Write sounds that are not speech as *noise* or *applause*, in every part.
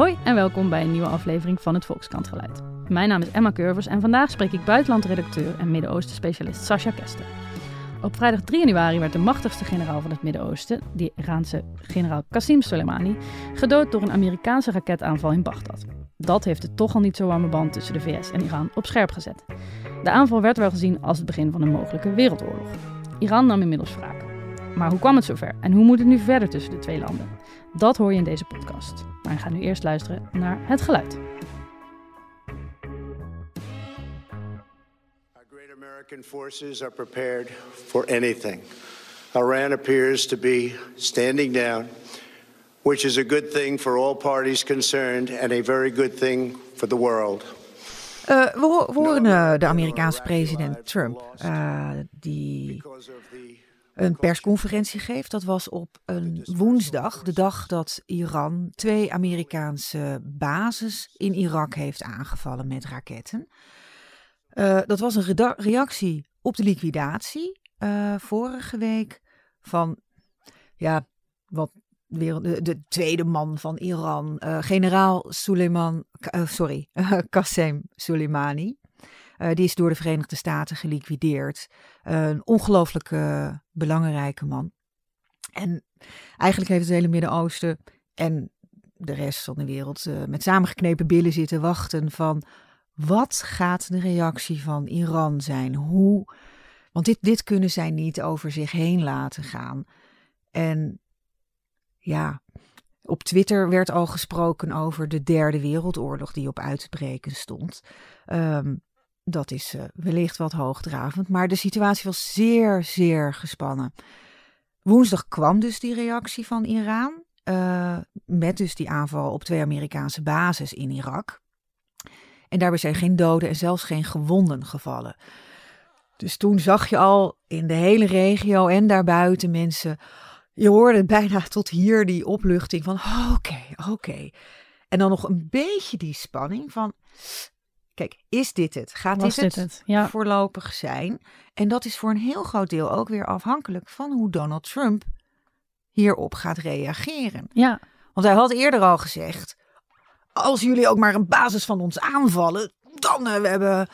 Hoi en welkom bij een nieuwe aflevering van het Volkskrant Mijn naam is Emma Curvers en vandaag spreek ik buitenlandredacteur en Midden-Oosten specialist Sascha Kester. Op vrijdag 3 januari werd de machtigste generaal van het Midden-Oosten, de Iraanse generaal Qasem Soleimani, gedood door een Amerikaanse raketaanval in Bagdad. Dat heeft de toch al niet zo warme band tussen de VS en Iran op scherp gezet. De aanval werd wel gezien als het begin van een mogelijke wereldoorlog. Iran nam inmiddels wraak. Maar hoe kwam het zover en hoe moet het nu verder tussen de twee landen? Dat hoor je in deze podcast. Maar we gaan nu eerst luisteren naar het geluid. Our great American forces are prepared for anything. Iran appears to be standing down, which is a good thing for all parties concerned and a very good thing for the world. Uh, we, horen uh, de Amerikaanse president Trump, uh, die een persconferentie geeft. Dat was op een woensdag, de dag dat Iran twee Amerikaanse bases in Irak heeft aangevallen met raketten. Uh, dat was een reactie op de liquidatie uh, vorige week van, ja, wat de, de tweede man van Iran, uh, generaal Suleiman, sorry, *laughs* Qasem Soleimani. Uh, die is door de Verenigde Staten geliquideerd. Een ongelooflijk belangrijke man. En eigenlijk heeft het hele Midden-Oosten en de rest van de wereld met samengeknepen billen zitten wachten van wat gaat de reactie van Iran zijn? Hoe? Want dit, dit kunnen zij niet over zich heen laten gaan. En ja, op Twitter werd al gesproken over de derde wereldoorlog die op uitbreken stond. Um, dat is uh, wellicht wat hoogdravend, maar de situatie was zeer, zeer gespannen. Woensdag kwam dus die reactie van Iran, uh, met dus die aanval op twee Amerikaanse bases in Irak. En daarbij zijn geen doden en zelfs geen gewonden gevallen. Dus toen zag je al in de hele regio en daarbuiten mensen. Je hoorde bijna tot hier die opluchting van: oké, oké. En dan nog een beetje die spanning van: Kijk, is dit het? Gaat dit, dit, het, Ja. voorlopig zijn? En dat is voor een heel groot deel ook weer afhankelijk van hoe Donald Trump hierop gaat reageren. Ja. Want hij had eerder al gezegd: als jullie ook maar een basis van ons aanvallen, dan uh, we hebben.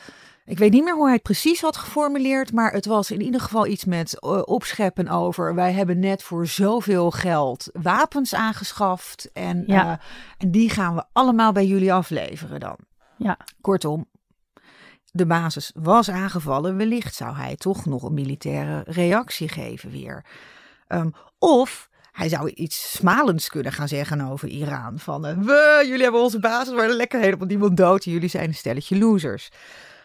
Ik weet niet meer hoe hij het precies had geformuleerd, maar het was in ieder geval iets met uh, opscheppen over. Wij hebben net voor zoveel geld wapens aangeschaft en, ja. uh, en die gaan we allemaal bij jullie afleveren dan. Ja. Kortom, de basis was aangevallen. Wellicht zou hij toch nog een militaire reactie geven weer. Um, of hij zou iets smalends kunnen gaan zeggen over Iran. Van, uh, we, jullie hebben onze basis, maar lekker helemaal niemand dood. En jullie zijn een stelletje losers.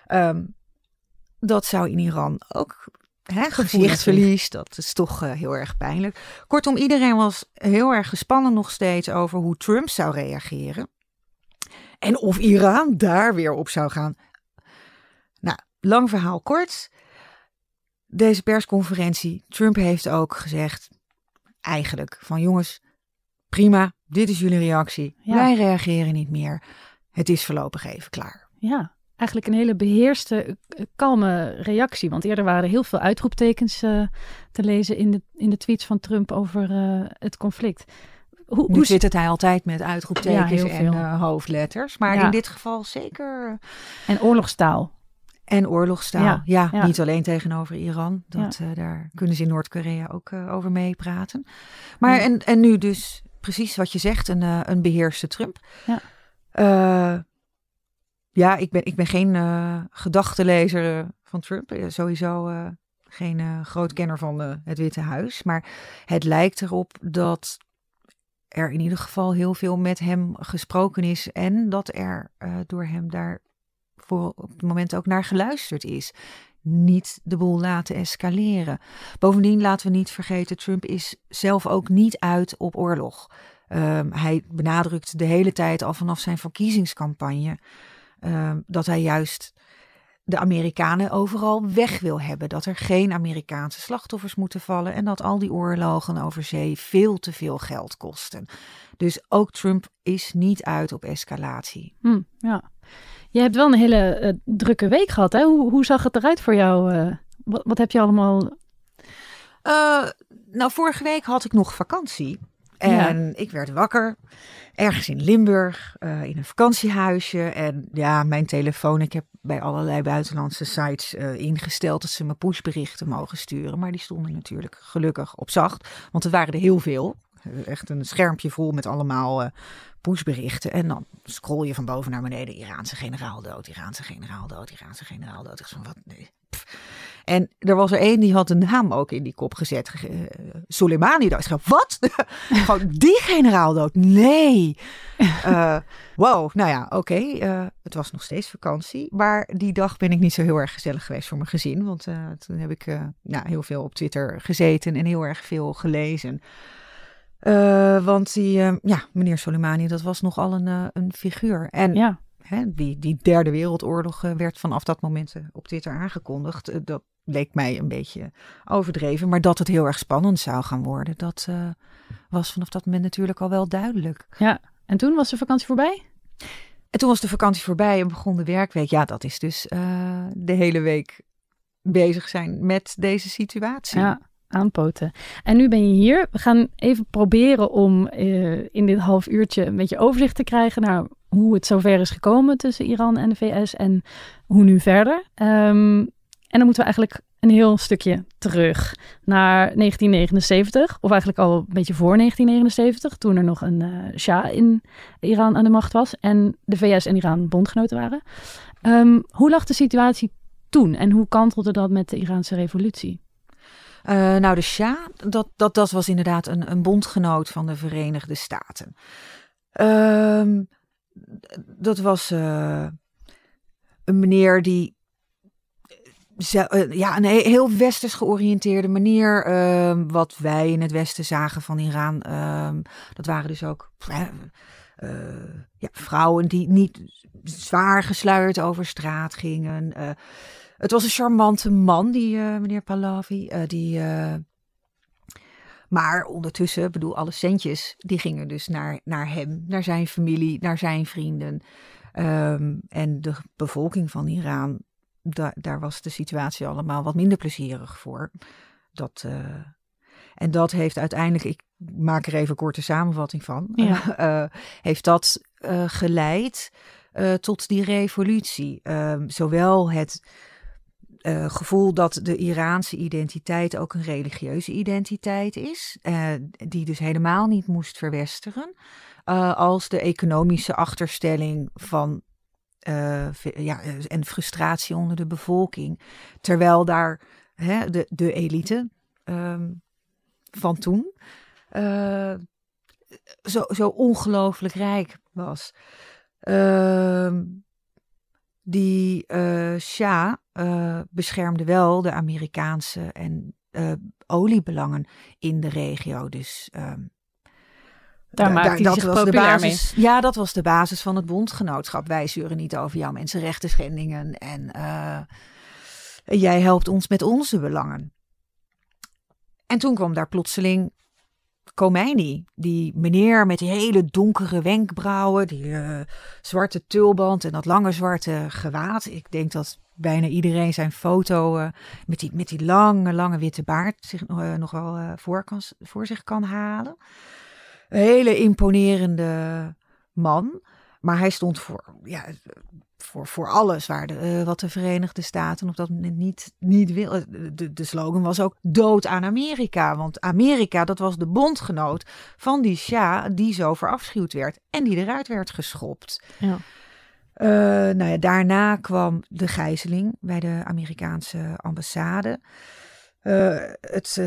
Um, dat zou in Iran ook hè, gezichtsverlies. Dat is toch uh, heel erg pijnlijk. Kortom, iedereen was heel erg gespannen nog steeds over hoe Trump zou reageren. En of Iran daar weer op zou gaan. Nou, lang verhaal kort. Deze persconferentie, Trump heeft ook gezegd, eigenlijk van jongens, prima, dit is jullie reactie. Wij reageren niet meer. Het is voorlopig even klaar. Ja, eigenlijk een hele beheerste, eh, kalme reactie. Want eerder waren heel veel uitroeptekens uh, te lezen in de, in de tweets van Trump over uh, het conflict. Hoe, nu hoe zit het hij altijd met uitroeptekens en uh, hoofdletters. Maar ja. in dit geval zeker. En oorlogstaal. En oorlogstaal. Ja, ja, niet alleen tegenover Iran. Dat, uh, daar kunnen ze in Noord-Korea ook uh, over meepraten. Maar en, en nu dus precies wat je zegt, een, een beheerste Trump. Ja, ja ik, ben, ik ben geen gedachtenlezer van Trump. Sowieso geen groot kenner van het Witte Huis. Maar het lijkt erop dat er in ieder geval heel veel met hem gesproken is en dat er uh, door hem daar voor op het moment ook naar geluisterd is. Niet de boel laten escaleren. Bovendien laten we niet vergeten, Trump is zelf ook niet uit op oorlog. Um, hij benadrukt de hele tijd al vanaf zijn verkiezingscampagne um, dat hij juist de Amerikanen overal weg wil hebben. Dat er geen Amerikaanse slachtoffers moeten vallen en dat al die oorlogen over zee veel te veel geld kosten. Dus ook Trump is niet uit op escalatie. Hm, ja. Je hebt wel een hele uh, drukke week gehad. Hè? Hoe, hoe zag het eruit voor jou? Uh, wat, wat heb je allemaal? Uh, nou, vorige week had ik nog vakantie. En ik werd wakker, ergens in Limburg, uh, in een vakantiehuisje. En ja, mijn telefoon, ik heb bij allerlei buitenlandse sites uh, ingesteld dat ze me pushberichten mogen sturen. Maar die stonden natuurlijk gelukkig op zacht, want er waren er heel veel. Echt een schermpje vol met allemaal uh, pushberichten. En dan scroll je van boven naar beneden. Iraanse generaal dood, Iraanse generaal dood, Iraanse generaal dood. Ik zo, wat? Nee. En er was er één die had een naam ook in die kop gezet. Uh, Soleimani dood. Ik wat? *laughs* Gewoon die generaal dood? Nee. Uh, *laughs* wow, nou ja, oké. Okay. Uh, het was nog steeds vakantie. Maar die dag ben ik niet zo heel erg gezellig geweest voor mijn gezin. Want toen heb ik nou, heel veel op Twitter gezeten en heel erg veel gelezen. Want die, ja, meneer Soleimani, dat was nogal een, een figuur. En ja. die, die derde wereldoorlog werd vanaf dat moment op Twitter aangekondigd. dat leek mij een beetje overdreven. Maar dat het heel erg spannend zou gaan worden, dat was vanaf dat moment natuurlijk al wel duidelijk. Ja, en toen was de vakantie voorbij? En toen was de vakantie voorbij en begon de werkweek. Ja, dat is dus de hele week bezig zijn met deze situatie. Ja aanpoten. En nu ben je hier. We gaan even proberen om uh, in dit half uurtje een beetje overzicht te krijgen naar hoe het zover is gekomen tussen Iran en de VS en hoe nu verder. Um, en dan moeten we eigenlijk een heel stukje terug naar 1979, of eigenlijk al een beetje voor 1979, toen er nog een uh, Shah in Iran aan de macht was en de VS en Iran bondgenoten waren. Um, hoe lag de situatie toen en hoe kantelde dat met de Iraanse revolutie? Uh, nou, de Shah, dat, dat, dat was inderdaad een, een bondgenoot van de Verenigde Staten. Uh, dat was uh, een meneer die. Uh, ja, een heel westers georiënteerde manier. Ehm, wat wij in het Westen zagen van Iran. Ehm, dat waren dus ook ja, vrouwen die niet zwaar gesluierd over straat gingen. Het was een charmante man, die meneer Pahlavi. Die, maar ondertussen, bedoel, alle centjes, die gingen dus naar, naar hem, naar zijn familie, naar zijn vrienden. Um, en de bevolking van Iran, da daar was de situatie allemaal wat minder plezierig voor. Dat, en dat heeft uiteindelijk, ik maak er even een korte samenvatting van, ja. *laughs* heeft dat geleid tot die revolutie. Ehm, zowel het gevoel dat de Iraanse identiteit ook een religieuze identiteit is, die dus helemaal niet moest verwesteren, als de economische achterstelling van ja, en frustratie onder de bevolking. Terwijl daar hè, de, de elite um, van toen zo, zo ongelooflijk rijk was. Ehm, die Shah beschermde wel de Amerikaanse en oliebelangen in de regio. Dus um, daar hij dat zich was populair de basis, mee. Ja, dat was de basis van het bondgenootschap. Wij zuren niet over jouw mensenrechten schendingen en jij helpt ons met onze belangen. En toen kwam daar plotseling Khomeini, die meneer met die hele donkere wenkbrauwen, die uh, zwarte tulband en dat lange zwarte gewaad. Ik denk dat bijna iedereen zijn foto uh, met, die, met die lange, lange witte baard zich nog wel voor, kan, voor zich kan halen. Een hele imponerende man. Maar hij stond voor ja, voor, voor alles waar de, uh, wat de Verenigde Staten op dat moment niet, niet wil. Eh, de, de slogan was ook dood aan Amerika. Want Amerika, dat was de bondgenoot van die Shah die zo verafschuwd werd en die eruit werd geschopt. Ja. Uh, nou ja, daarna kwam de gijzeling bij de Amerikaanse ambassade. Uh, het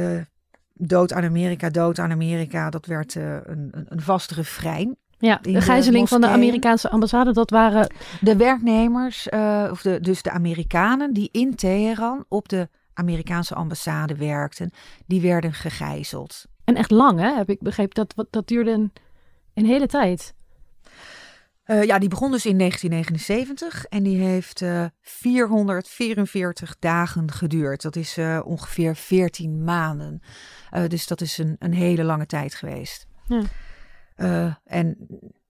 dood aan Amerika, dood aan Amerika, dat werd een, een, een vast refrein. Ja, de gijzeling van de Amerikaanse ambassade, dat waren... De werknemers, uh, of de, dus de Amerikanen die in Teheran op de Amerikaanse ambassade werkten, die werden gegijzeld. En echt lang, hè? Heb ik begrepen. Dat, dat duurde een, een hele tijd. Uh, ja, die begon dus in 1979 en die heeft uh, 444 dagen geduurd. Dat is uh, ongeveer 14 maanden. dus dat is een, een hele lange tijd geweest. Ja. En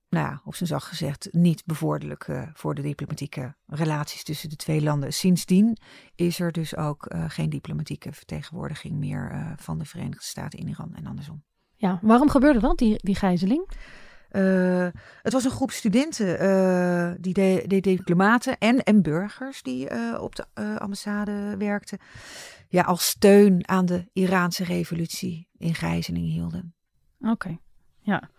nou ja, op zijn zacht gezegd, niet bevorderlijk voor de diplomatieke relaties tussen de twee landen. Sindsdien is er dus ook geen diplomatieke vertegenwoordiging meer van de Verenigde Staten in Iran en andersom. Ja, waarom gebeurde dat, die, die gijzeling? Uh, het was een groep studenten, uh, die, de, de, diplomaten en, en burgers die uh, op de ambassade werkten. Ja, als steun aan de Iraanse revolutie in gijzeling hielden. Oké, ja.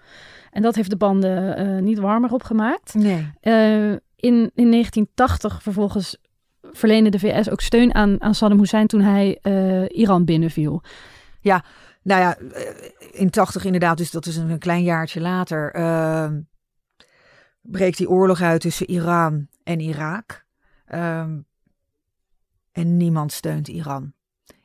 En dat heeft de banden niet warmer opgemaakt. Nee. in, in 1980 vervolgens verleende de VS ook steun aan, aan Saddam Hussein toen hij Iran binnenviel. Ja, nou ja, eh, in 80 inderdaad, dus dat is een, klein jaartje later, uh, breekt die oorlog uit tussen Iran en Irak. Uh, en niemand steunt Iran.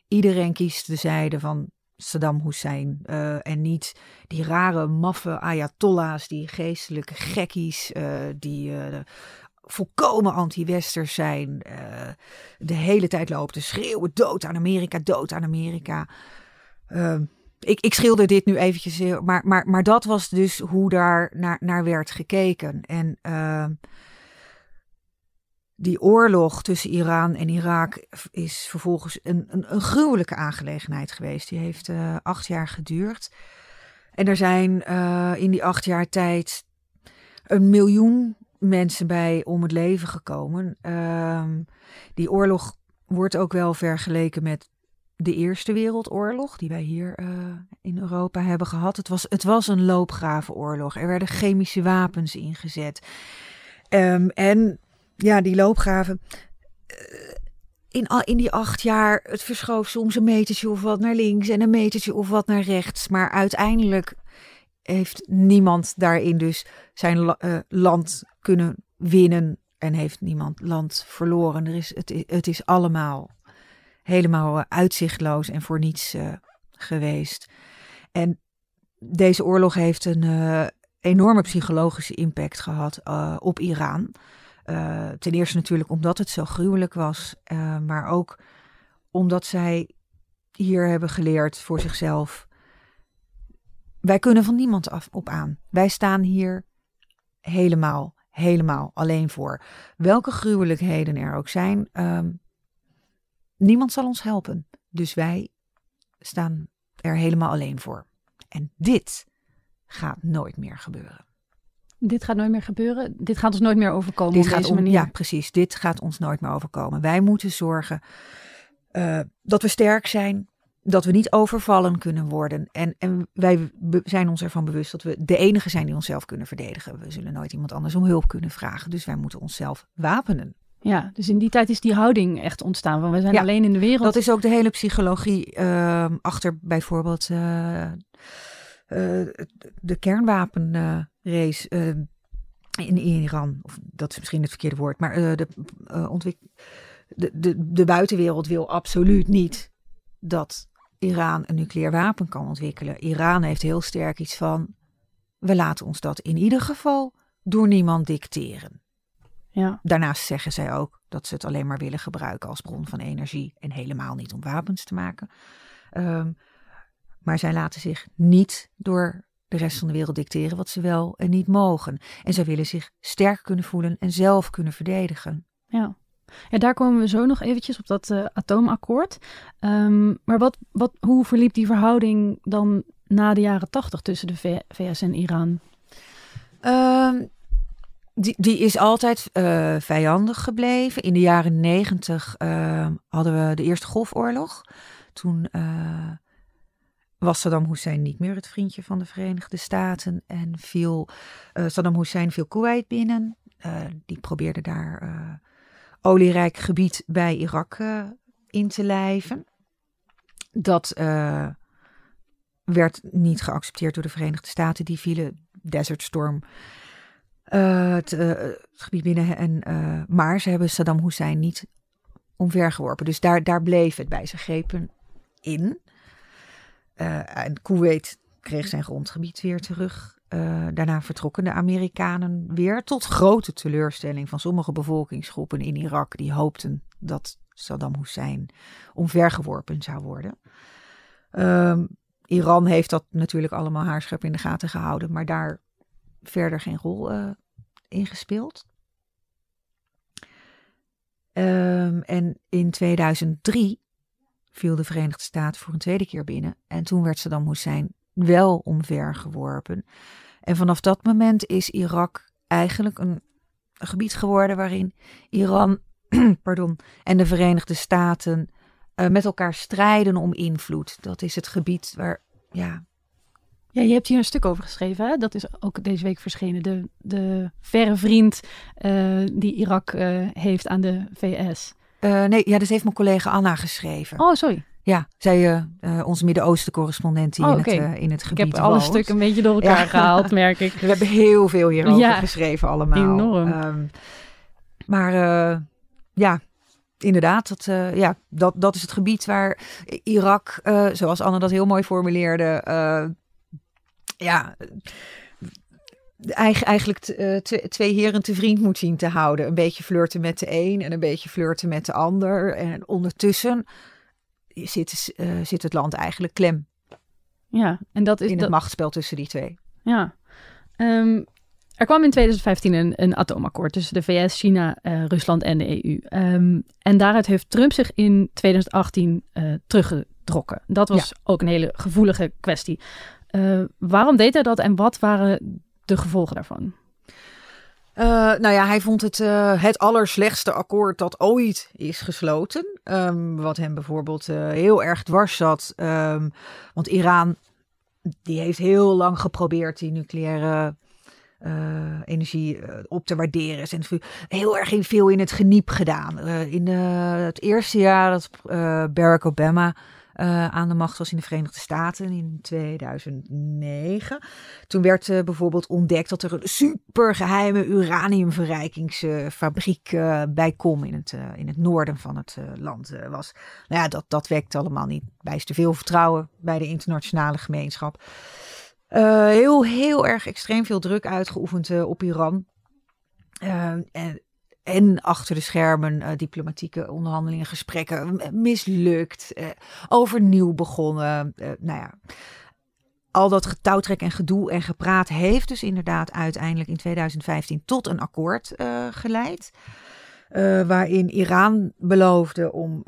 Iedereen kiest de zijde van Saddam Hussein uh, en niet die rare, maffe ayatollahs, die geestelijke gekkies, uh, die volkomen anti-westers zijn. de hele tijd lopen te schreeuwen, dood aan Amerika, dood aan Amerika. Uh, ik, ik schilder dit nu eventjes, maar, maar, maar dat was dus hoe daar naar, naar werd gekeken. En uh, die oorlog tussen Iran en Irak is vervolgens een, een, een gruwelijke aangelegenheid geweest. Die heeft uh, acht jaar geduurd. En er zijn uh, in die acht jaar tijd een miljoen mensen bij om het leven gekomen. Uh, die oorlog wordt ook wel vergeleken met de Eerste Wereldoorlog, die wij hier uh, in Europa hebben gehad. Het was, het was een loopgravenoorlog. Er werden chemische wapens ingezet. Um, en ja, die loopgraven. Uh, in, in die acht jaar, het verschoof soms een metertje of wat naar links en een metertje of wat naar rechts. Maar uiteindelijk heeft niemand daarin dus zijn uh, land kunnen winnen en heeft niemand land verloren. Er is, het, het is allemaal helemaal eh, uitzichtloos en voor niets uh, geweest. En deze oorlog heeft een uh, enorme psychologische impact gehad op Iran. ten eerste natuurlijk omdat het zo gruwelijk was, maar ook omdat zij hier hebben geleerd voor zichzelf. Wij kunnen van niemand af, op aan. Wij staan hier helemaal, helemaal alleen voor. Welke gruwelijkheden er ook zijn, um, Niemand zal ons helpen. Dus wij staan er helemaal alleen voor. En dit gaat nooit meer gebeuren. Dit gaat nooit meer gebeuren. Dit gaat ons nooit meer overkomen. Dit op gaat deze manier. Ja, precies. Dit gaat ons nooit meer overkomen. Wij moeten zorgen uh, dat we sterk zijn, dat we niet overvallen kunnen worden. En, en wij zijn ons ervan bewust dat we de enige zijn die onszelf kunnen verdedigen. We zullen nooit iemand anders om hulp kunnen vragen. Dus wij moeten onszelf wapenen. Ja, dus in die tijd is die houding echt ontstaan. Want we zijn alleen in de wereld. Dat is ook de hele psychologie uh, achter bijvoorbeeld uh, uh, de kernwapenrace in Iran. Of dat is misschien het verkeerde woord. Maar de, ontwik de, de, de buitenwereld wil absoluut niet dat Iran een nucleair wapen kan ontwikkelen. Iran heeft heel sterk iets van: we laten ons dat in ieder geval door niemand dicteren. Ja. Daarnaast zeggen zij ook dat ze het alleen maar willen gebruiken als bron van energie en helemaal niet om wapens te maken. Um, maar zij laten zich niet door de rest van de wereld dicteren wat ze wel en niet mogen. En zij willen zich sterk kunnen voelen en zelf kunnen verdedigen. Ja. Ja, daar komen we zo nog eventjes op dat uh, atoomakkoord. Um, maar wat, wat, hoe verliep die verhouding dan na de jaren tachtig tussen de VS en Iran? Um, die, die is altijd uh, vijandig gebleven. In de jaren negentig uh, hadden we de Eerste Golfoorlog. Toen uh, was Saddam Hussein niet meer het vriendje van de Verenigde Staten. En viel Saddam Hussein viel Kuwait binnen. die probeerde daar olierijk gebied bij Irak in te lijven. Dat werd niet geaccepteerd door de Verenigde Staten. Die vielen Desert Storm het, uh, het, gebied binnen. En, uh, maar ze hebben Saddam Hussein niet omvergeworpen. Dus daar, daar bleef het bij. Ze grepen in. en Kuwait kreeg zijn grondgebied weer terug. daarna vertrokken de Amerikanen weer. Tot grote teleurstelling van sommige bevolkingsgroepen in Irak. Die hoopten dat Saddam Hussein omvergeworpen zou worden. Um, Iran heeft dat natuurlijk allemaal haarscherp in de gaten gehouden. Maar daar verder geen rol uh, in gespeeld. Um, en in 2003 viel de Verenigde Staten voor een tweede keer binnen. En toen werd Saddam Hussein wel omvergeworpen. En vanaf dat moment is Irak eigenlijk een, gebied geworden waarin Iran *clears throat* pardon, en de Verenigde Staten uh, met elkaar strijden om invloed. Dat is het gebied waar, ja. Ja, je hebt hier een stuk over geschreven. Hè? Dat is ook deze week verschenen. De, de verre vriend uh, die Irak uh, heeft aan de VS. nee, ja, dat heeft mijn collega Anna geschreven. Oh, sorry. Ja, zij, onze Midden-Oosten-correspondent die oh, okay. in, het, in het gebied Ik heb alle stukken een beetje door elkaar ja. gehaald, *laughs* merk ik. We hebben heel veel hierover ja, geschreven allemaal. Enorm. Um, maar ja, inderdaad, dat, ja, dat, dat is het gebied waar Irak, zoals Anne dat heel mooi formuleerde, ja, eigenlijk twee heren te vriend moet zien te houden. Een beetje flirten met de een en een beetje flirten met de ander. En ondertussen zit, uh, zit het land eigenlijk klem. Ja, en dat is in het dat... machtsspel tussen die twee. Ja. Um, er kwam in 2015 een, een atoomakkoord tussen de VS, China, uh, Rusland en de EU. Um, ehm, en daaruit heeft Trump zich in 2018 uh, teruggetrokken. Dat was ja. ook een hele gevoelige kwestie. Uh, waarom deed hij dat en wat waren de gevolgen daarvan? Uh, nou ja, hij vond het uh, het allerslechtste akkoord dat ooit is gesloten. Um, wat hem bijvoorbeeld heel erg dwars zat. Um, want Iran, die heeft heel lang geprobeerd die nucleaire energie op te waarderen. Is en heel erg veel in het geniep gedaan. in het eerste jaar dat Barack Obama uh, aan de macht was in de Verenigde Staten in 2009. Toen werd uh, bijvoorbeeld ontdekt dat er een supergeheime uraniumverrijkingsfabriek uh, bij Kom in het, in het noorden van het land was. Nou ja, dat, dat wekt allemaal niet bijster veel vertrouwen bij de internationale gemeenschap. heel, heel erg extreem veel druk uitgeoefend op Iran. en en achter de schermen uh, diplomatieke onderhandelingen, gesprekken mislukt, uh, overnieuw begonnen. Uh, nou ja, al dat getouwtrek en gedoe en gepraat heeft dus inderdaad uiteindelijk in 2015 tot een akkoord geleid. waarin Iran beloofde om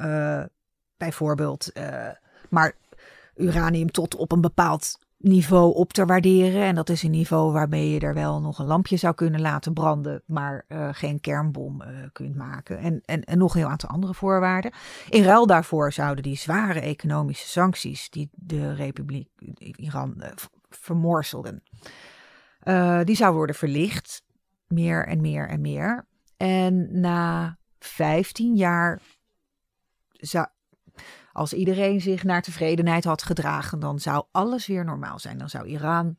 bijvoorbeeld maar uranium tot op een bepaald niveau op te waarderen. En dat is een niveau waarmee je er wel nog een lampje zou kunnen laten branden, maar uh, geen kernbom uh, kunt maken. En, en, nog een heel aantal andere voorwaarden. In ruil daarvoor zouden die zware economische sancties die de Republiek Iran uh, die zouden worden verlicht. Meer en meer en meer. En na 15 jaar zou, als iedereen zich naar tevredenheid had gedragen, dan zou alles weer normaal zijn. Dan zou Iran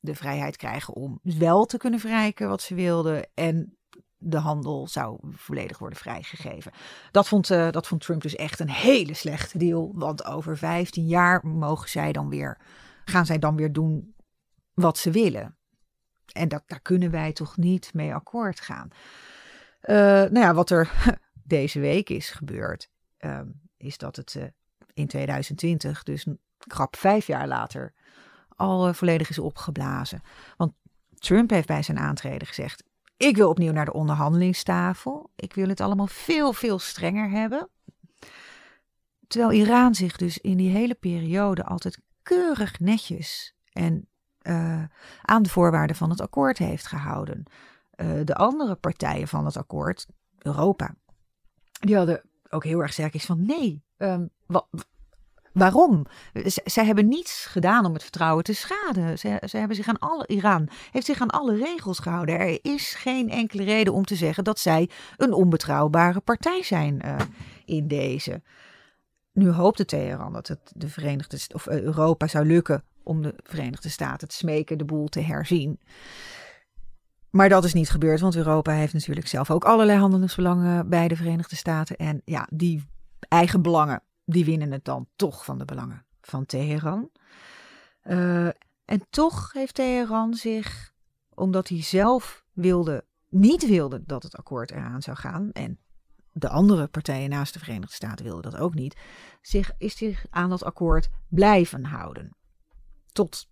de vrijheid krijgen om wel te kunnen verrijken wat ze wilden. En de handel zou volledig worden vrijgegeven. Dat vond, uh, dat vond Trump dus echt een hele slechte deal. Want over 15 jaar mogen zij dan weer, gaan zij dan weer doen wat ze willen. En dat, daar kunnen wij toch niet mee akkoord gaan. Uh, nou ja, wat er *laughs* deze week is gebeurd. Um, is dat het uh, in 2020, dus krap vijf jaar later, al uh, volledig is opgeblazen. Want Trump heeft bij zijn aantreden gezegd: Ik wil opnieuw naar de onderhandelingstafel. Ik wil het allemaal veel, veel strenger hebben. Terwijl Iran zich dus in die hele periode altijd keurig netjes en uh, aan de voorwaarden van het akkoord heeft gehouden. de andere partijen van het akkoord, Europa, die hadden ook heel erg sterk is van nee, um, wa waarom? zij hebben niets gedaan om het vertrouwen te schaden. Ze, ze hebben zich aan alle, Iran heeft zich aan alle regels gehouden. Er is geen enkele reden om te zeggen dat zij een onbetrouwbare partij zijn uh, in deze. Nu hoopte Teheran dat het de Verenigde of uh, Europa zou lukken om de Verenigde Staten te smeken de boel te herzien. Maar dat is niet gebeurd, want Europa heeft natuurlijk zelf ook allerlei handelingsbelangen bij de Verenigde Staten. En ja, die eigen belangen, die winnen het dan toch van de belangen van Teheran. Uh, en toch heeft Teheran zich, omdat hij zelf wilde, niet wilde dat het akkoord eraan zou gaan. En de andere partijen naast de Verenigde Staten wilden dat ook niet. Zich, is zich aan dat akkoord blijven houden. Tot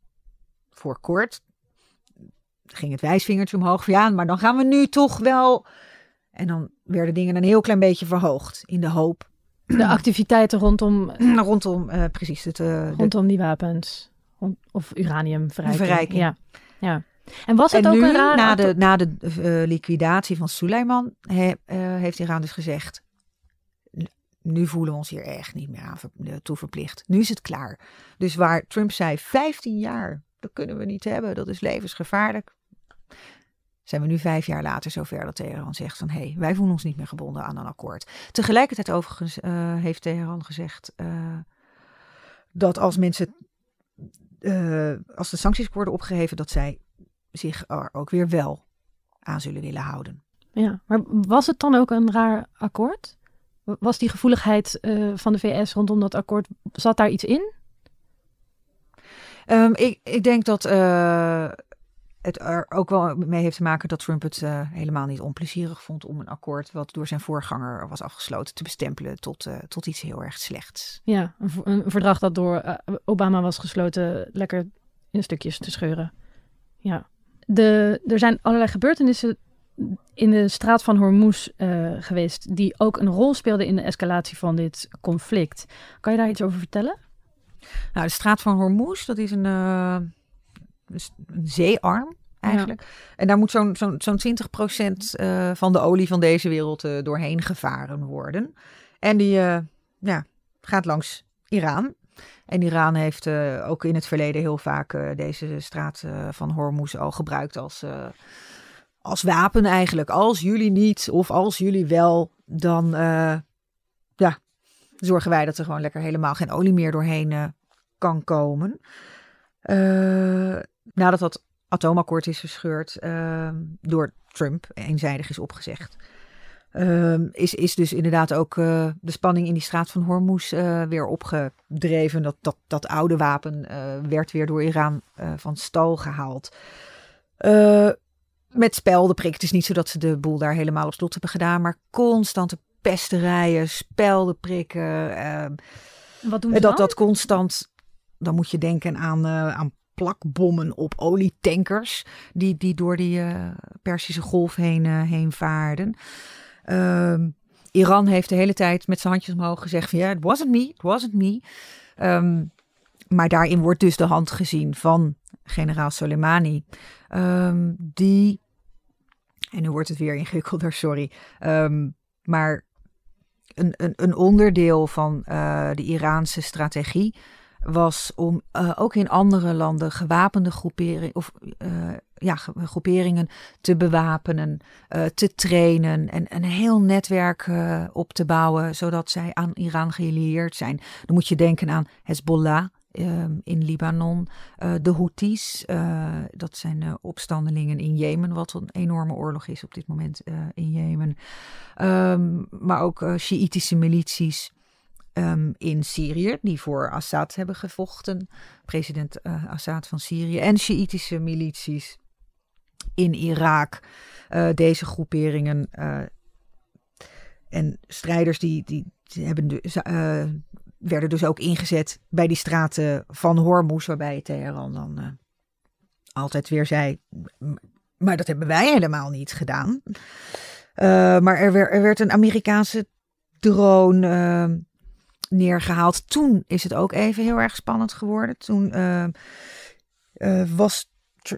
voor kort, ging het wijsvingertje omhoog van ja, maar dan gaan we nu toch wel. En dan werden dingen een heel klein beetje verhoogd in de hoop. De *clears throat* activiteiten rondom. rondom, uh, precies. Het, uh, rondom die wapens. Of uraniumverrijking. Verrijking. Ja. ja. En was het en ook nu, een raar... na de, na de eh, liquidatie van Suleiman, he- eh, heeft Iran dus gezegd... "N- Nu voelen we ons hier echt niet meer aan eh, toe verplicht. Nu is het klaar. Dus waar Trump zei, 15 jaar, dat kunnen we niet hebben. Dat is levensgevaarlijk. Zijn we nu vijf jaar later zover dat Teheran zegt van... hé, hey, wij voelen ons niet meer gebonden aan een akkoord. Tegelijkertijd overigens eh, heeft Teheran gezegd... eh, dat als mensen... eh, als de sancties worden opgeheven, dat zij zich er ook weer wel aan zullen willen houden. Ja, maar was het dan ook een raar akkoord? Was die gevoeligheid van de VS rondom dat akkoord, zat daar iets in? Ehm, ik, ik denk dat het er ook wel mee heeft te maken dat Trump het eh, helemaal niet onplezierig vond om een akkoord wat door zijn voorganger was afgesloten te bestempelen tot, eh, tot iets heel erg slechts. Ja, een, verdrag dat door eh, Obama was gesloten lekker in stukjes te scheuren. Ja. De, er zijn allerlei gebeurtenissen in de straat van Hormuz geweest die ook een rol speelden in de escalatie van dit conflict. Kan je daar iets over vertellen? Nou, de straat van Hormuz, dat is een, een zeearm eigenlijk. En daar moet zo'n zo'n zo'n 20% eh, van de olie van deze wereld eh, doorheen gevaren worden. En die eh, ja, gaat langs Iran. En Iran heeft ook in het verleden heel vaak deze straat van Hormuz al gebruikt als, als wapen eigenlijk. Als jullie niet of als jullie wel, dan ja, zorgen wij dat er gewoon lekker helemaal geen olie meer doorheen kan komen. Eh, nadat dat atoomakkoord is verscheurd eh, door Trump, eenzijdig is opgezegd. ehm, is, is dus inderdaad ook eh, de spanning in die straat van Hormuz eh, weer opgedreven. Dat, dat, dat oude wapen werd weer door Iran van stal gehaald. Eh, met speldenprik. Het is niet zo dat ze de boel daar helemaal op slot hebben gedaan, maar constante pesterijen, speldenprikken. ehm, Wat doen ze dat dan? dat constant, dan moet je denken aan, eh, aan plakbommen op olietankers die, die door die eh, Persische golf heen, eh, heen vaarden. Ehm, Iran heeft de hele tijd met zijn handjes omhoog gezegd van ja, it wasn't me, it wasn't me. Ehm, maar daarin wordt dus de hand gezien van generaal Soleimani, ehm, die, en nu wordt het weer ingewikkelder, sorry, maar een, een, een onderdeel van de Iraanse strategie was om eh, ook in andere landen gewapende groeperingen of eh, ja, ge- groeperingen te bewapenen, eh, te trainen en een heel netwerk op te bouwen, zodat zij aan Iran gelieerd zijn. Dan moet je denken aan Hezbollah. ehm, in Libanon, de Houthis, dat zijn opstandelingen in Jemen, wat een enorme oorlog is op dit moment in Jemen. Ehm, maar ook Sjiitische milities um, in Syrië, die voor Assad hebben gevochten. President uh, Assad van Syrië. En Sjiitische milities in Irak. Uh, deze groeperingen uh, en strijders die, die, hebben werden dus ook ingezet bij die straten van Hormuz, waarbij Teheran dan altijd weer zei, maar dat hebben wij helemaal niet gedaan. Maar er, werd, er werd een Amerikaanse drone uh, neergehaald. Toen is het ook even heel erg spannend geworden. Toen uh, was,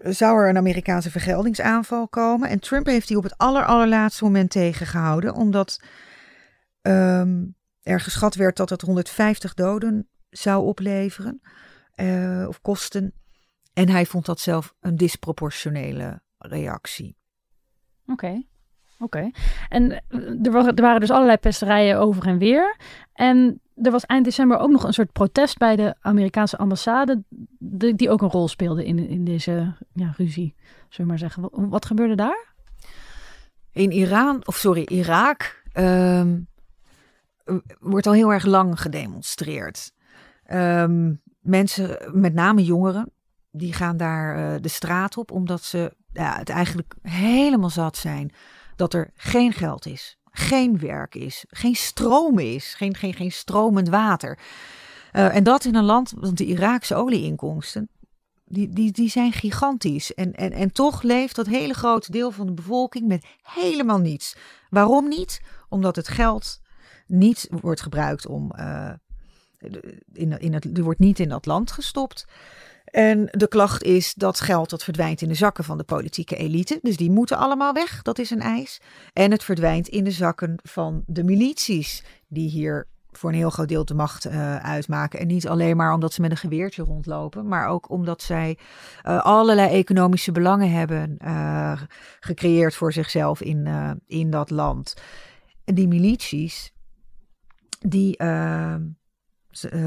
zou er een Amerikaanse vergeldingsaanval komen. En Trump heeft die op het aller, allerlaatste moment tegengehouden. Omdat um, er geschat werd dat het 150 doden zou opleveren. uh, of kosten. En hij vond dat zelf een disproportionele reactie. Oké. Oké. En er, was, er, waren dus allerlei pesterijen over en weer. En er was eind december ook nog een soort protest bij de Amerikaanse ambassade. Die, ook een rol speelde in, in deze ja, ruzie, zullen we maar zeggen. Wat, gebeurde daar? In Iran, of sorry, Irak, um, wordt al heel erg lang gedemonstreerd. Um, mensen, met name jongeren, die gaan daar uh, de straat op omdat ze ja, het eigenlijk helemaal zat zijn dat er geen geld is, geen werk is, geen stroom is, geen, geen, geen stromend water. Uh, en dat in een land, want de Iraakse olieinkomsten, die, die, die zijn gigantisch. En, en, en toch leeft dat hele grote deel van de bevolking met helemaal niets. Waarom niet? Omdat het geld niet wordt gebruikt om. Uh, in, in het, er wordt niet in dat land gestopt. En de klacht is dat geld dat verdwijnt in de zakken van de politieke elite. Dus die moeten allemaal weg, dat is een eis. En het verdwijnt in de zakken van de milities, die hier voor een heel groot deel de macht uh, uitmaken. En niet alleen maar omdat ze met een geweertje rondlopen, maar ook omdat zij uh, allerlei economische belangen hebben uh, gecreëerd voor zichzelf in, in dat land. En die milities, die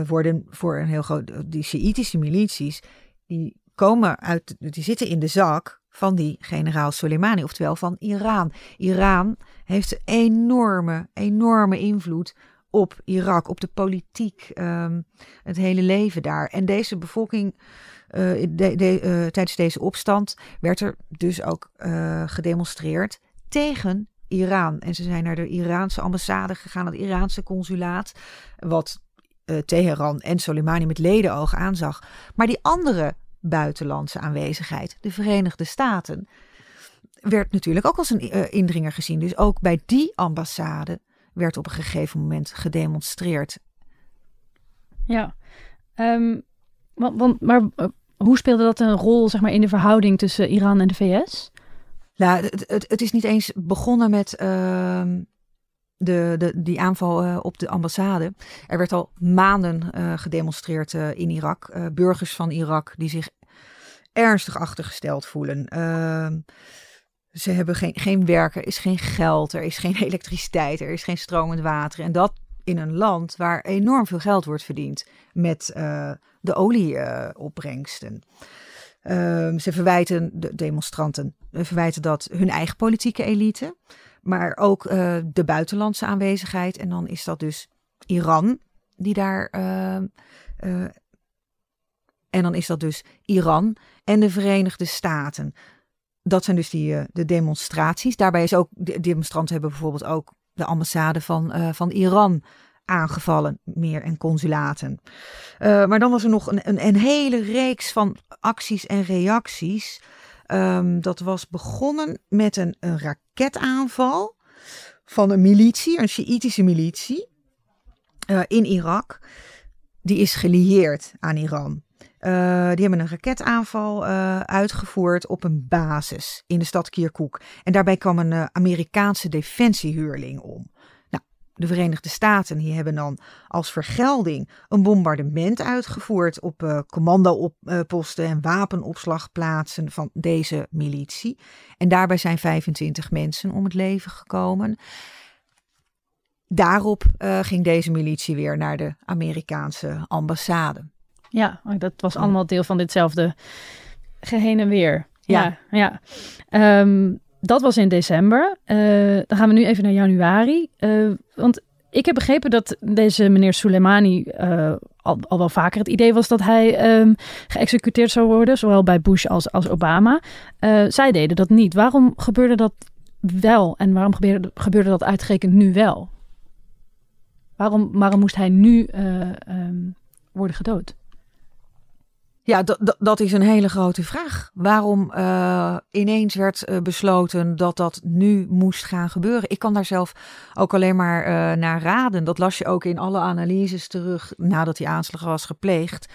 worden voor een heel groot, die Sjiitische milities, die komen uit, die zitten in de zak van die generaal Soleimani, oftewel van Iran. Iran heeft enorme, enorme invloed op Irak, op de politiek, um, het hele leven daar. En deze bevolking, uh, de, de, tijdens deze opstand, werd er dus ook gedemonstreerd tegen Iran. En ze zijn naar de Iraanse ambassade gegaan, het Iraanse consulaat, wat Teheran en Soleimani met ledenoog aanzag. Maar die andere buitenlandse aanwezigheid, de Verenigde Staten, werd natuurlijk ook als een indringer gezien. Dus ook bij die ambassade werd op een gegeven moment gedemonstreerd. Ja, um, want, want, maar uh, hoe speelde dat een rol zeg maar, in de verhouding tussen Iran en de VS? Nou, het, het, het is niet eens begonnen met uh, de, de, die aanval uh, op de ambassade. Er werd al maanden uh, gedemonstreerd in Irak. burgers van Irak die zich ernstig achtergesteld voelen. Ehm, ze hebben geen, geen werk, er is geen geld, er is geen *laughs* elektriciteit, er is geen stromend water. En dat in een land waar enorm veel geld wordt verdiend met de olieopbrengsten. Uh, ze verwijten, de demonstranten verwijten dat hun eigen politieke elite, maar ook uh, de buitenlandse aanwezigheid. En dan is dat dus Iran, die daar. Ehm, eh, en dan is dat dus Iran en de Verenigde Staten dat zijn dus die, de demonstraties. Daarbij is ook, de demonstranten hebben bijvoorbeeld ook de ambassade van, van Iran aangevallen, meer en consulaten. Maar dan was er nog een, een, een, hele reeks van acties en reacties. Um, dat was begonnen met een, raketaanval van een militie, een Sjiitische militie in Irak. Die is gelieerd aan Iran. Uh, die hebben een raketaanval uh, uitgevoerd op een basis in de stad Kirkuk. En daarbij kwam een Amerikaanse defensiehuurling om. De Verenigde Staten die hebben dan als vergelding een bombardement uitgevoerd op commandoposten en wapenopslagplaatsen van deze militie. En daarbij zijn 25 mensen om het leven gekomen. Daarop ging deze militie weer naar de Amerikaanse ambassade. Ja, dat was allemaal deel van ditzelfde geheen en weer. Ja, ja. Um, dat was in december. Uh, dan gaan we nu even naar januari. Uh, want ik heb begrepen dat deze meneer Soleimani uh, al, al, wel vaker het idee was dat hij um, geëxecuteerd zou worden, zowel bij Bush als, als Obama. zij deden dat niet. Waarom gebeurde dat wel en waarom gebeurde, gebeurde dat uitgerekend nu wel? Waarom, waarom moest hij nu um, worden gedood? Ja, dat is een hele grote vraag. Waarom uh, ineens werd uh, besloten dat dat nu moest gaan gebeuren? Ik kan daar zelf ook alleen maar uh, naar raden. Dat las je ook in alle analyses terug nadat die aanslag was gepleegd.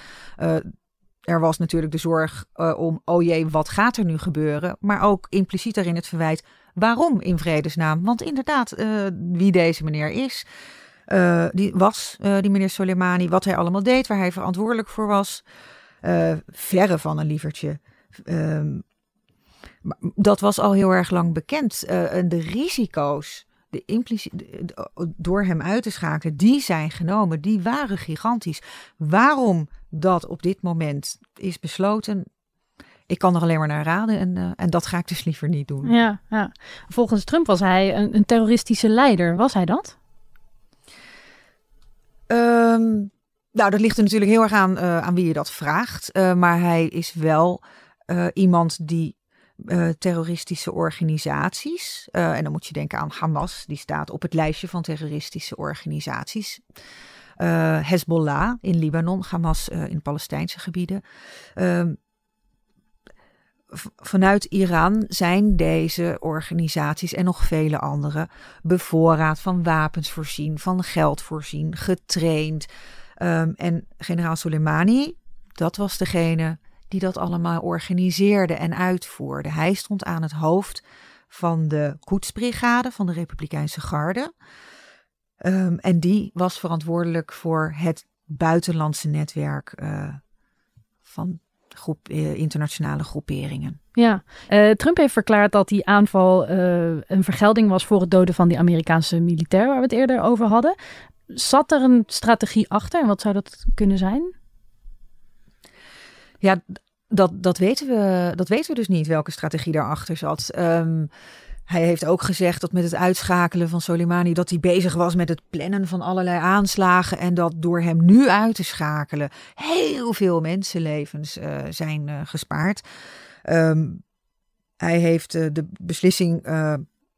er was natuurlijk de zorg om, oh jee, wat gaat er nu gebeuren? Maar ook impliciet daarin het verwijt, waarom in vredesnaam? Want inderdaad, wie deze meneer is, die was die meneer Soleimani, wat hij allemaal deed, waar hij verantwoordelijk voor was uh, verre van een lievertje. Um, dat was al heel erg lang bekend. Uh, en de risico's de impliciet, door hem uit te schakelen, die zijn genomen, die waren gigantisch. Waarom dat op dit moment is besloten, ik kan er alleen maar naar raden en, uh, en dat ga ik dus liever niet doen. Ja, ja. Volgens Trump was hij een, een terroristische leider. Was hij dat? Um, nou, dat ligt er natuurlijk heel erg aan, uh, aan wie je dat vraagt. Uh, maar hij is wel uh, iemand die terroristische organisaties, en dan moet je denken aan Hamas, die staat op het lijstje van terroristische organisaties. Hezbollah in Libanon, Hamas in Palestijnse gebieden. Ehm, vanuit Iran zijn deze organisaties en nog vele andere bevoorraad van wapens voorzien, van geld voorzien, getraind. Um, en generaal Soleimani, dat was degene die dat allemaal organiseerde en uitvoerde. Hij stond aan het hoofd van de koetsbrigade van de Republikeinse Garde. Ehm, en die was verantwoordelijk voor het buitenlandse netwerk uh, van groep, uh, internationale groeperingen. Ja, uh, Trump heeft verklaard dat die aanval een vergelding was voor het doden van die Amerikaanse militair waar we het eerder over hadden. Zat er een strategie achter en wat zou dat kunnen zijn? Ja, dat, dat, weten we, dat weten we dus niet, welke strategie daarachter zat. Um, hij heeft ook gezegd dat met het uitschakelen van Soleimani dat hij bezig was met het plannen van allerlei aanslagen en dat door hem nu uit te schakelen heel veel mensenlevens uh, zijn uh, gespaard. Um, hij heeft uh, de beslissing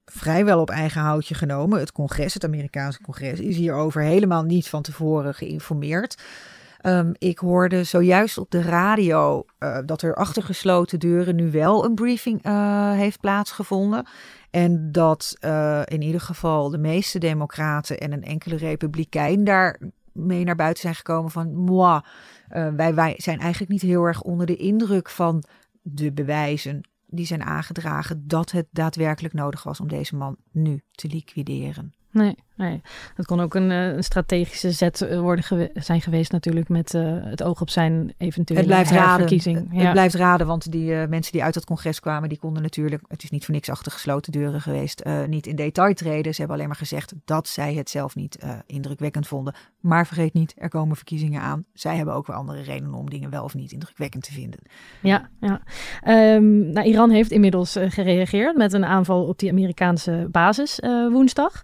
vrijwel op eigen houtje genomen. Het congres, het Amerikaanse congres, is hierover helemaal niet van tevoren geïnformeerd. Um, ik hoorde zojuist op de radio uh, dat er achter gesloten deuren nu wel een briefing uh, heeft plaatsgevonden. En dat uh, in ieder geval de meeste democraten en een enkele republikein daar mee naar buiten zijn gekomen van moi, wij, wij zijn eigenlijk niet heel erg onder de indruk van de bewijzen die zijn aangedragen dat het daadwerkelijk nodig was om deze man nu te liquideren. Nee, nee. Dat kon ook een, eh, een strategische zet eh, worden gewe zijn geweest natuurlijk met uh, het oog op zijn eventuele het blijft herverkiezing. Raden. Ja. Het blijft raden, want die uh, mensen die uit het congres kwamen, die konden natuurlijk, het is niet voor niks achter gesloten deuren geweest, uh, niet in detail treden. Ze hebben alleen maar gezegd dat zij het zelf niet indrukwekkend vonden. Maar vergeet niet, er komen verkiezingen aan. Zij hebben ook weer andere redenen om dingen wel of niet indrukwekkend te vinden. Ja, ja. Um, nou, Iran heeft inmiddels gereageerd met een aanval op die Amerikaanse basis woensdag.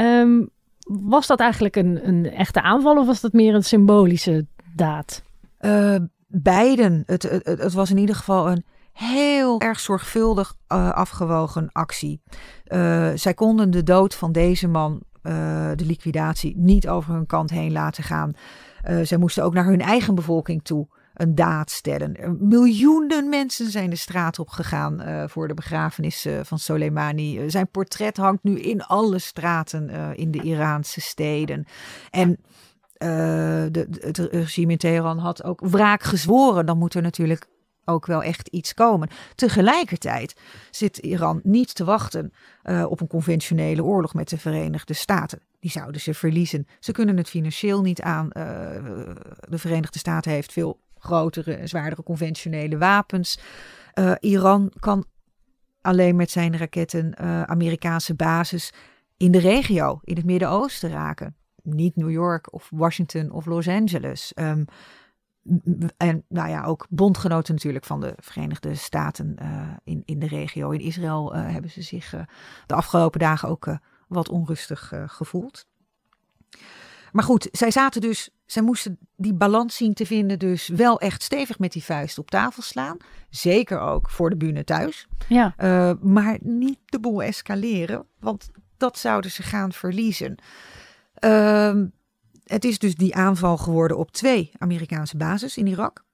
Um, was dat eigenlijk een, een echte aanval of was dat meer een symbolische daad? Uh, beiden. Het, het, het, was in ieder geval een heel erg zorgvuldig uh, afgewogen actie. Uh, zij konden de dood van deze man, de liquidatie, niet over hun kant heen laten gaan. zij moesten ook naar hun eigen bevolking toe een daad stellen. Miljoenen mensen zijn de straat op gegaan uh, voor de begrafenis uh, van Soleimani. Uh, zijn portret hangt nu in alle straten in de Iraanse steden. En de, het regime in Teheran had ook wraak gezworen. Dan moet er natuurlijk ook wel echt iets komen. Tegelijkertijd zit Iran niet te wachten op een conventionele oorlog met de Verenigde Staten. Die zouden ze verliezen. Ze kunnen het financieel niet aan. de Verenigde Staten heeft veel grotere, zwaardere conventionele wapens. Uh, Iran kan alleen met zijn raketten uh, Amerikaanse basis in de regio, in het Midden-Oosten raken. Niet New York of Washington of Los Angeles. Um, en nou ja, ook bondgenoten natuurlijk van de Verenigde Staten uh, in, in de regio. In Israël hebben ze zich de afgelopen dagen ook wat onrustig gevoeld. Maar goed, zij zaten dus, zij moesten die balans zien te vinden, dus wel echt stevig met die vuist op tafel slaan. Zeker ook voor de bühne thuis. Ja. Uh, maar niet de boel escaleren, want dat zouden ze gaan verliezen. Uh, het is dus die aanval geworden op twee Amerikaanse bases in Irak.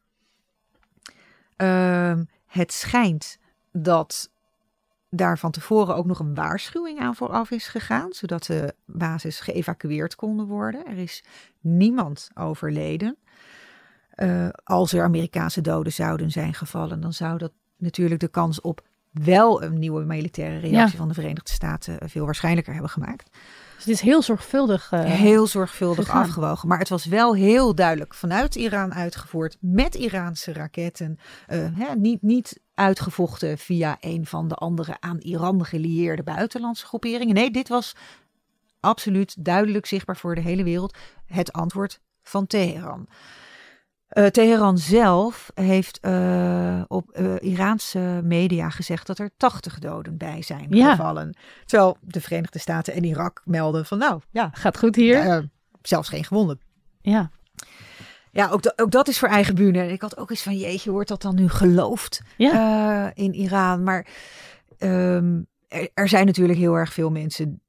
Uh, het schijnt dat daar van tevoren ook nog een waarschuwing aan vooraf is gegaan, zodat de basis geëvacueerd konden worden. Er is niemand overleden. Uh, als er Amerikaanse doden zouden zijn gevallen, dan zou dat natuurlijk de kans op wel een nieuwe militaire reactie ja. van de Verenigde Staten veel waarschijnlijker hebben gemaakt. Dus het is heel zorgvuldig. Uh, heel zorgvuldig gegaan. afgewogen. Maar het was wel heel duidelijk vanuit Iran uitgevoerd met Iraanse raketten. Uh, hè, niet, niet uitgevochten via een van de andere aan Iran gelieerde buitenlandse groeperingen. Nee, dit was absoluut duidelijk zichtbaar voor de hele wereld het antwoord van Teheran. Uh, Teheran zelf heeft uh, op uh, Iraanse media gezegd dat er 80 doden bij zijn ja. gevallen. Terwijl de Verenigde Staten en Irak melden van nou ja, gaat goed hier. zelfs geen gewonden. Ja. Ja, ook, ook dat is voor eigen bühne. Ik had ook eens van jeetje, wordt dat dan nu geloofd ja. in Iran? Maar um, er, er zijn natuurlijk heel erg veel mensen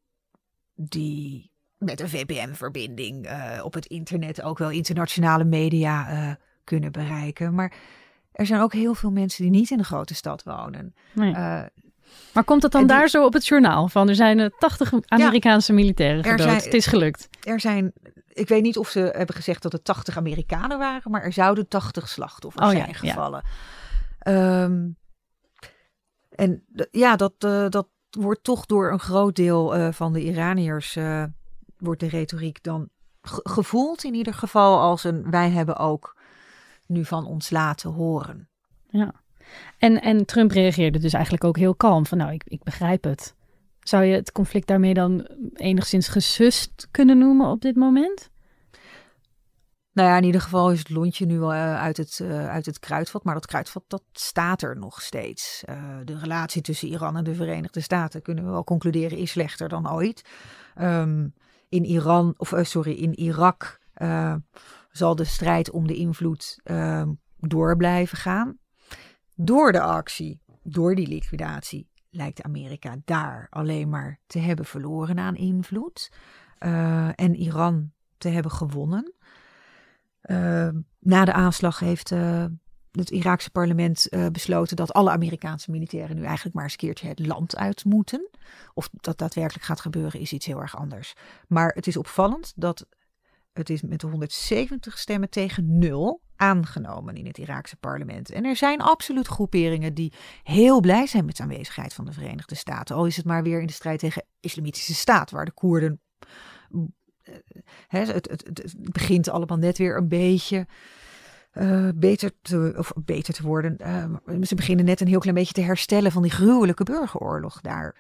die met een VPN-verbinding uh, op het internet ook wel internationale media uh, kunnen bereiken. Maar er zijn ook heel veel mensen die niet in een grote stad wonen. Nee. Uh, Maar komt het dan daar zo op het journaal van? Er zijn 80 Amerikaanse militairen gedood. het is gelukt. Er zijn, ik weet niet of ze hebben gezegd dat het 80 Amerikanen waren, maar er zouden 80 slachtoffers oh, zijn gevallen. Ehm, en ja, dat, dat wordt toch door een groot deel van de Iraniërs, wordt de retoriek dan gevoeld in ieder geval als een wij hebben ook nu van ons laten horen. Ja, en, en Trump reageerde dus eigenlijk ook heel kalm van nou, ik, ik begrijp het. Zou je het conflict daarmee dan enigszins gesust kunnen noemen op dit moment? Nou ja, in ieder geval is het lontje nu wel uh, uit, het, uh, uit het kruidvat. Maar dat kruidvat, dat staat er nog steeds. Uh, de relatie tussen Iran en de Verenigde Staten, kunnen we wel concluderen, is slechter dan ooit. Um, in Iran, of sorry, in Irak zal de strijd om de invloed ehm, door blijven gaan. Door de actie, door die liquidatie, lijkt Amerika daar alleen maar te hebben verloren aan invloed. en Iran te hebben gewonnen. Uh, na de aanslag heeft het Iraakse parlement uh, besloten dat alle Amerikaanse militairen nu eigenlijk maar eens een keertje het land uit moeten. Of dat daadwerkelijk gaat gebeuren is iets heel erg anders. Maar het is opvallend dat het is met 170 stemmen tegen nul aangenomen in het Iraakse parlement. En er zijn absoluut groeperingen die heel blij zijn met de aanwezigheid van de Verenigde Staten. Al is het maar weer in de strijd tegen islamitische staat, waar de Koerden het, het, het, begint allemaal net weer een beetje uh, beter, te, of beter te worden. Uh, ze beginnen net een heel klein beetje te herstellen van die gruwelijke burgeroorlog daar.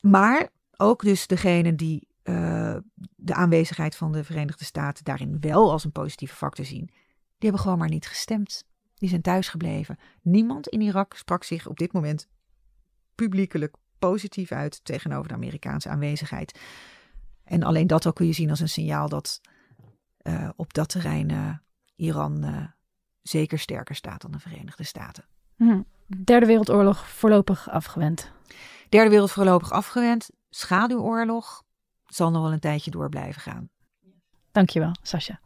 Maar ook dus degenen die uh, de aanwezigheid van de Verenigde Staten daarin wel als een positieve factor zien, die hebben gewoon maar niet gestemd. Die zijn thuisgebleven. Niemand in Irak sprak zich op dit moment publiekelijk positief uit tegenover de Amerikaanse aanwezigheid. En alleen dat ook kun je zien als een signaal dat op dat terrein Iran uh, zeker sterker staat dan de Verenigde Staten. Hm. Derde Wereldoorlog voorlopig afgewend. Derde Wereld voorlopig afgewend. Schaduwoorlog zal nog wel een tijdje door blijven gaan. Dankjewel, Sascha.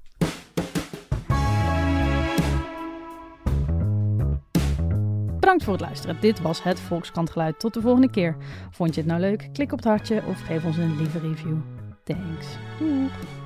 Bedankt voor het luisteren. Dit was het Volkskrantgeluid. Tot de volgende keer. Vond je het nou leuk? Klik op het hartje of geef ons een lieve review. Thanks. Doeg!